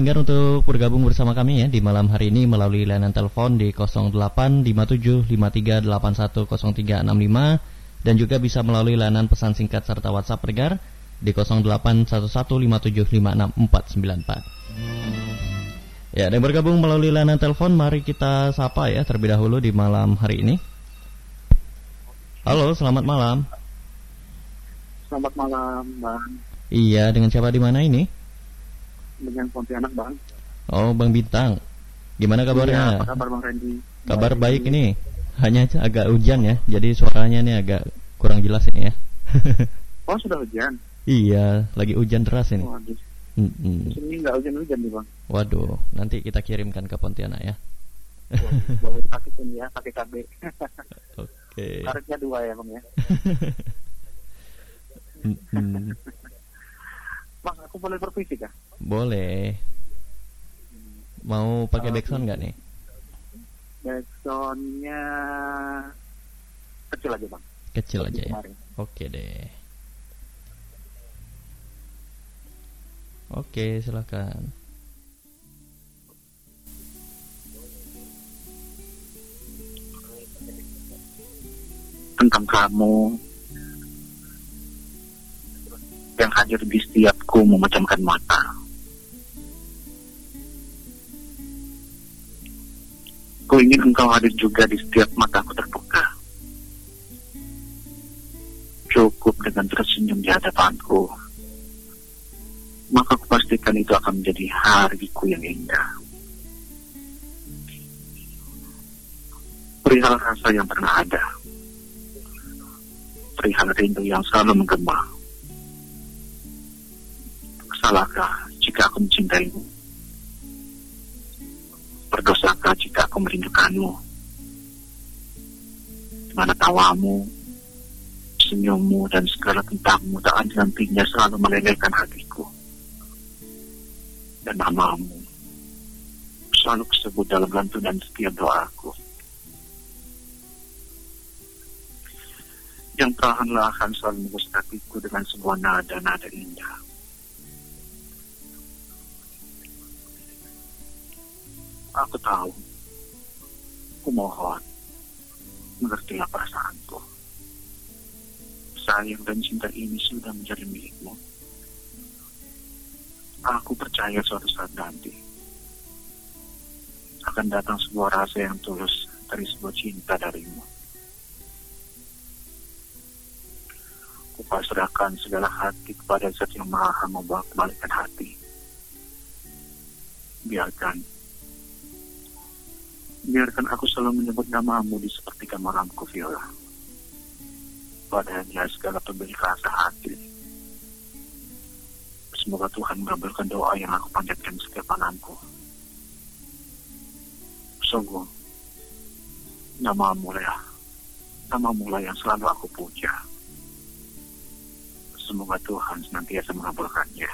pendengar untuk bergabung bersama kami ya di malam hari ini melalui layanan telepon di 085753810365 dan juga bisa melalui layanan pesan singkat serta WhatsApp pendengar di 081157564494. Ya, dan bergabung melalui layanan telepon mari kita sapa ya terlebih dahulu di malam hari ini. Halo, selamat malam. Selamat malam, Bang. Iya, dengan siapa di mana ini? Dengan Pontianak bang. Oh bang Bintang, gimana kabarnya? Iya, apa kabar bang Randy? Kabar baik, baik ini, hanya agak hujan ya, jadi suaranya nih agak kurang jelas ini ya. oh sudah hujan? Iya, lagi hujan deras ini. Waduh. Mm -mm. Sini nggak hujan-hujan nih bang. Waduh, nanti kita kirimkan ke Pontianak ya. Boleh pakai ini ya, pakai KB. Oke. Okay. Karetnya dua ya bang ya. Bang, aku boleh berpuisi kah? Boleh. Mau pakai backsound nggak nih? Backsoundnya kecil aja bang. Kecil aja ya. Oke deh. Oke, silakan. Tentang kamu yang hadir di setiapku memecamkan mata. Ingin engkau hadir juga di setiap mataku terbuka. Cukup dengan tersenyum di hadapanku. Maka kupastikan itu akan menjadi hariku yang indah. Perihal rasa yang pernah ada. Perihal rindu yang selalu menggema Salahkah jika aku mencintaimu? Berdosakah jika aku merindukanmu? Mana tawamu, senyummu, dan segala tentangmu tak nantinya selalu melelehkan hatiku. Dan namamu selalu disebut dalam lantunan setiap doaku. Yang perlahan-lahan selalu mengusir dengan sebuah nada-nada indah. Aku tahu. Kumohon, mengertilah perasaanku. Sayang dan cinta ini sudah menjadi milikmu. Aku percaya suatu saat nanti akan datang sebuah rasa yang tulus dari sebuah cinta darimu. Kupasrahkan segala hati kepada zat yang maha membawa kembalikan hati. Biarkan biarkan aku selalu menyebut namamu di seperti malamku, Viola. Padanya segala pemilik rasa hati. Semoga Tuhan mengabulkan doa yang aku panjatkan setiap malamku. Sungguh, namamu lah, namamu lah yang selalu aku puja. Semoga Tuhan senantiasa mengabulkannya.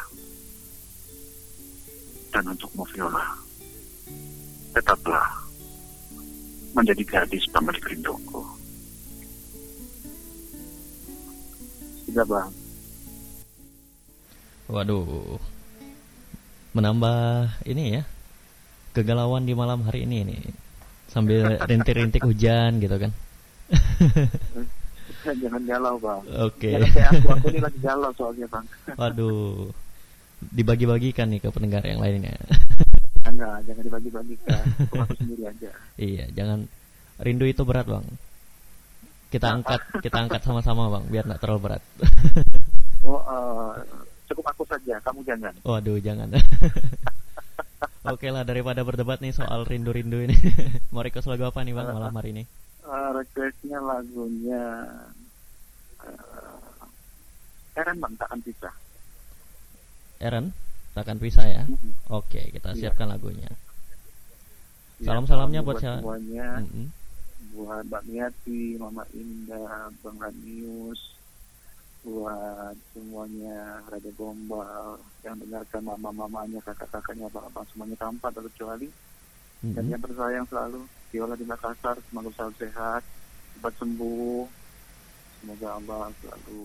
Dan untukmu, Viola, tetaplah menjadi gadis pemilik rinduku. Sudah bang. Waduh, menambah ini ya kegalauan di malam hari ini nih sambil rintik-rintik hujan gitu kan. Jangan galau bang. Oke. Okay. aku, aku ini lagi galau soalnya bang. Waduh, dibagi-bagikan nih ke pendengar yang lainnya. Enggak, jangan dibagi-bagikan. aku sendiri aja. Iya, jangan rindu itu berat bang. Kita angkat, kita angkat sama-sama bang, biar nggak terlalu berat. oh, uh, cukup aku saja, kamu jangan. Waduh, jangan. Oke lah, daripada berdebat nih soal rindu-rindu ini. Mau request lagu apa nih bang malam hari ini? Uh, requestnya lagunya uh, Eren bang, takkan pisah. Eren? Takkan pisah ya. Mm-hmm. Oke, kita iya. siapkan lagunya. Ya, Salam-salamnya buat, buat semuanya. Mm-hmm. Buat Mbak Miati, Mama Indah, Bang Ranius, buat semuanya Raja Gombal yang dengarkan mama-mamanya, kakak-kakaknya, abang-abang semuanya tanpa terkecuali. Mm-hmm. Dan yang tersayang selalu, Viola di Makassar, semoga selalu sehat, cepat sembuh. Semoga Allah selalu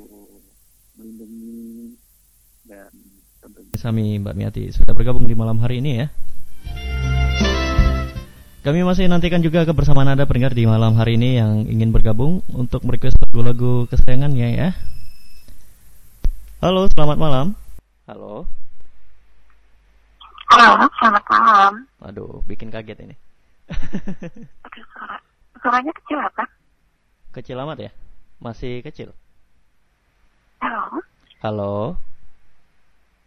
melindungi dan tentunya. Sami Mbak Miati sudah bergabung di malam hari ini ya. Kami masih nantikan juga kebersamaan Anda pendengar di malam hari ini yang ingin bergabung untuk merequest lagu-lagu kesayangannya ya. Halo, selamat malam. Halo. Halo, selamat malam. Waduh, bikin kaget ini. Aduh, suara, suaranya kecil apa? kecil amat ya? Masih kecil. Halo? Halo.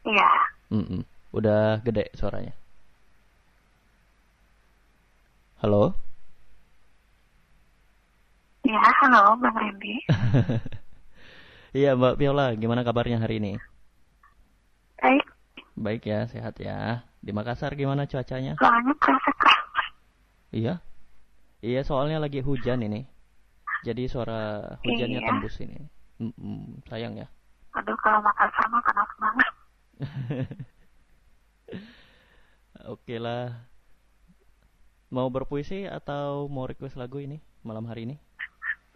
Iya, Mm-mm. Udah gede suaranya. Halo. iya, halo Bang Randy. Iya Mbak Viola, gimana kabarnya hari ini? Baik, Baik ya, sehat ya. Di Makassar gimana cuacanya? soalnya kerasa keras. Iya. Iya, soalnya lagi hujan ini. Jadi suara hujannya Iya. tembus ini. Mm-mm, sayang ya. Aduh, kalau makan sama panas banget. Oke lah. Mau berpuisi atau mau request lagu ini malam hari ini?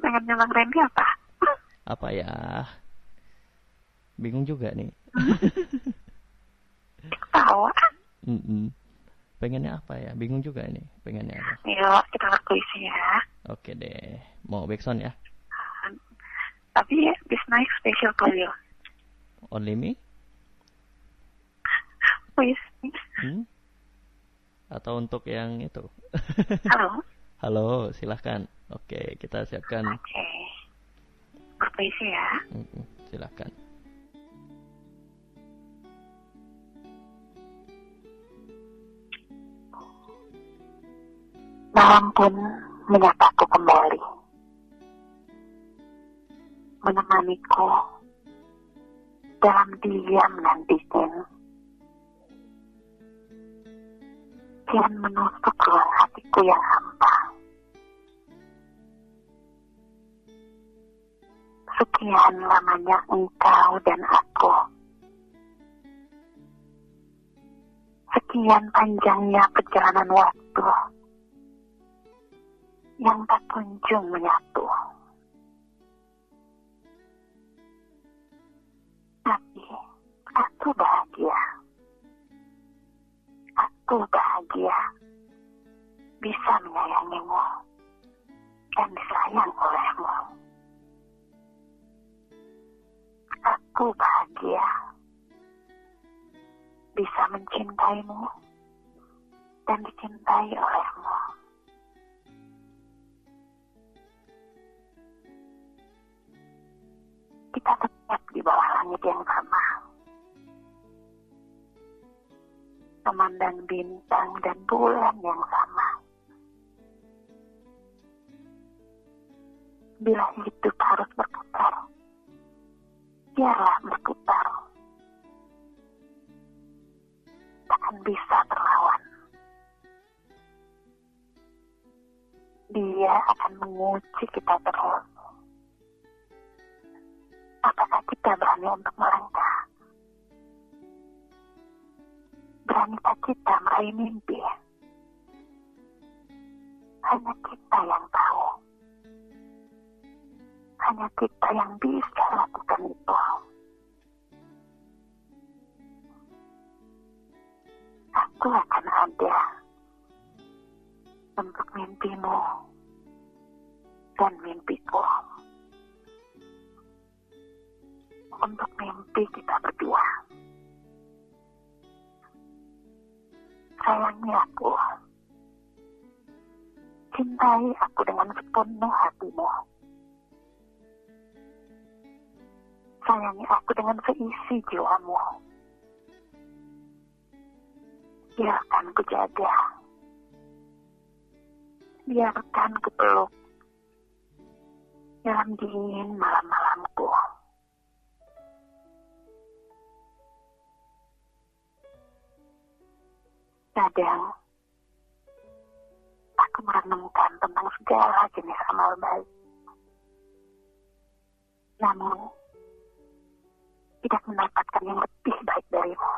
Pengennya Bang Randy apa? Apa ya? Bingung juga nih. Tawa. Mm-mm. Pengennya apa ya? Bingung juga ini. Pengennya apa? Yuk, kita berpuisi ya. Oke deh. Mau backsound ya? Tapi this night special for you. Only me? Please. Hmm? Atau untuk yang itu? Halo? Halo, silahkan. Oke, kita siapkan. Oke. Berpuisi ya. Mm-mm, Silahkan. Malam pun menyataku kembali. Menemaniku dalam diam dan dingin. Kian menusuk ruang hatiku yang hampa. Sekian lamanya engkau dan aku. Sekian panjangnya perjalanan waktu yang tak kunjung menyatu. Tapi aku bahagia. Aku bahagia bisa menyayangimu dan disayang olehmu. Aku bahagia bisa mencintaimu dan dicintai olehmu. kita tetap di bawah langit yang sama. Memandang bintang dan bulan yang sama. Bila hidup harus berputar, biarlah berputar. Takkan bisa terlawan. Dia akan menguji kita terus apakah kita berani untuk melangkah? Beranikah kita meraih mimpi? Hanya kita yang tahu. Hanya kita yang bisa lakukan itu. Aku akan ada untuk mimpimu dan mimpiku untuk mimpi kita berdua. Sayangi aku. Cintai aku dengan sepenuh hatimu. Sayangi aku dengan seisi jiwamu. Biarkan ku jaga. Biarkan ku peluk. Dalam dingin malam-malamku. Kadang aku merenungkan tentang segala jenis amal baik. Namun, tidak mendapatkan yang lebih baik darimu.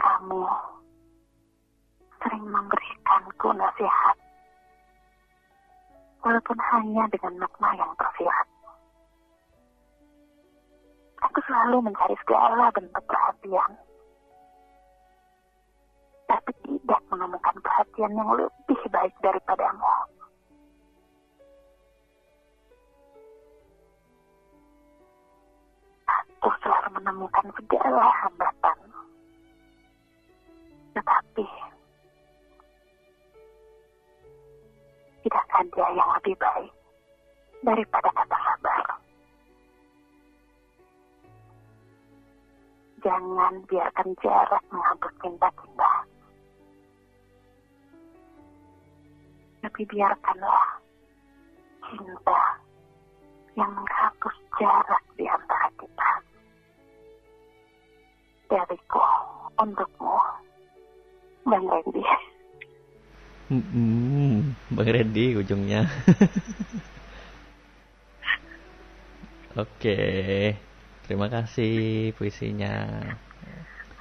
Kamu sering memberikanku nasihat, walaupun hanya dengan makna yang tersirat. Selalu mencari segala bentuk perhatian. Tapi tidak menemukan perhatian yang lebih baik daripadamu. Aku selalu menemukan segala hambatan. Tetapi tidak ada yang lebih baik daripada Jangan biarkan jarak menghapus cinta kita. Tapi biarkanlah cinta yang menghapus jarak di antara kita. Dariku untukmu, Bang Randy. Mm-mm, Bang Randy ujungnya. Oke, terima kasih puisinya.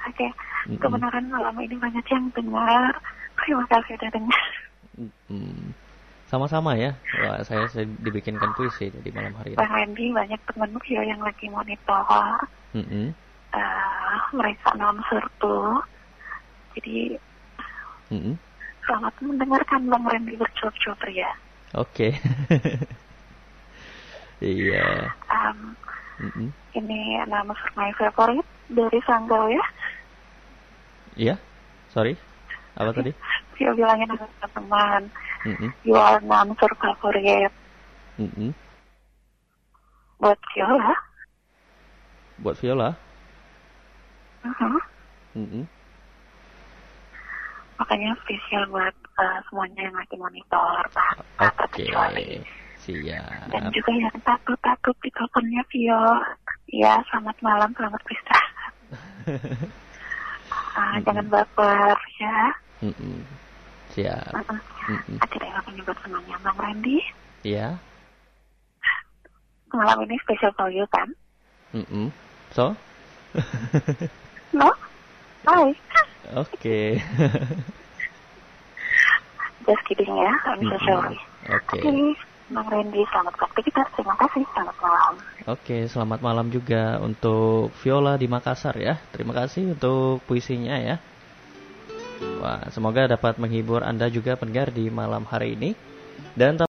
Oke, Mm-mm. kebenaran malam ini banyak yang dengar. Terima kasih udah dengar. Sama-sama ya. Wah, saya, saya dibikinkan puisi tadi malam hari ini. Bang Randy banyak temen Vio yang lagi monitor. Mm-mm, eh mereka non sertu. Jadi mm-mm. selamat mendengarkan Bang Randy bercuap-cuap ya. Oke. Iya. Em, Mm-mm. ini nama my favorite dari Sanggau ya. Iya. Sorry. Apa tadi? Vio bilangin sama teman. Mm-mm, You are answer favorite mm-mm. buat Viola. Buat Viola. Mhm. Mm-mm. Makanya spesial buat eh, semuanya yang lagi monitor, Pak. Oke. terkecuali. Siap. Dan juga yang takut-takut di teleponnya Vio. Ya, selamat malam, selamat beristirahat. Ah, Mm-mm. Jangan baper ya. Mm-mm. Siap. Uh-uh. Mm-mm. Ada yang akan nyebut semuanya Bang Randy. Iya. Malam ini spesial for you kan? Mm-mm. So? No? Hai. Oke. Just kidding ya, I'm so sorry. Oke. Oke, Bang Randy, selamat beraktivitas. Terima kasih, selamat malam. Oke, selamat malam juga untuk Viola di Makassar ya. Terima kasih untuk puisinya ya. Wah, semoga dapat menghibur Anda juga pendengar di malam hari ini. Dan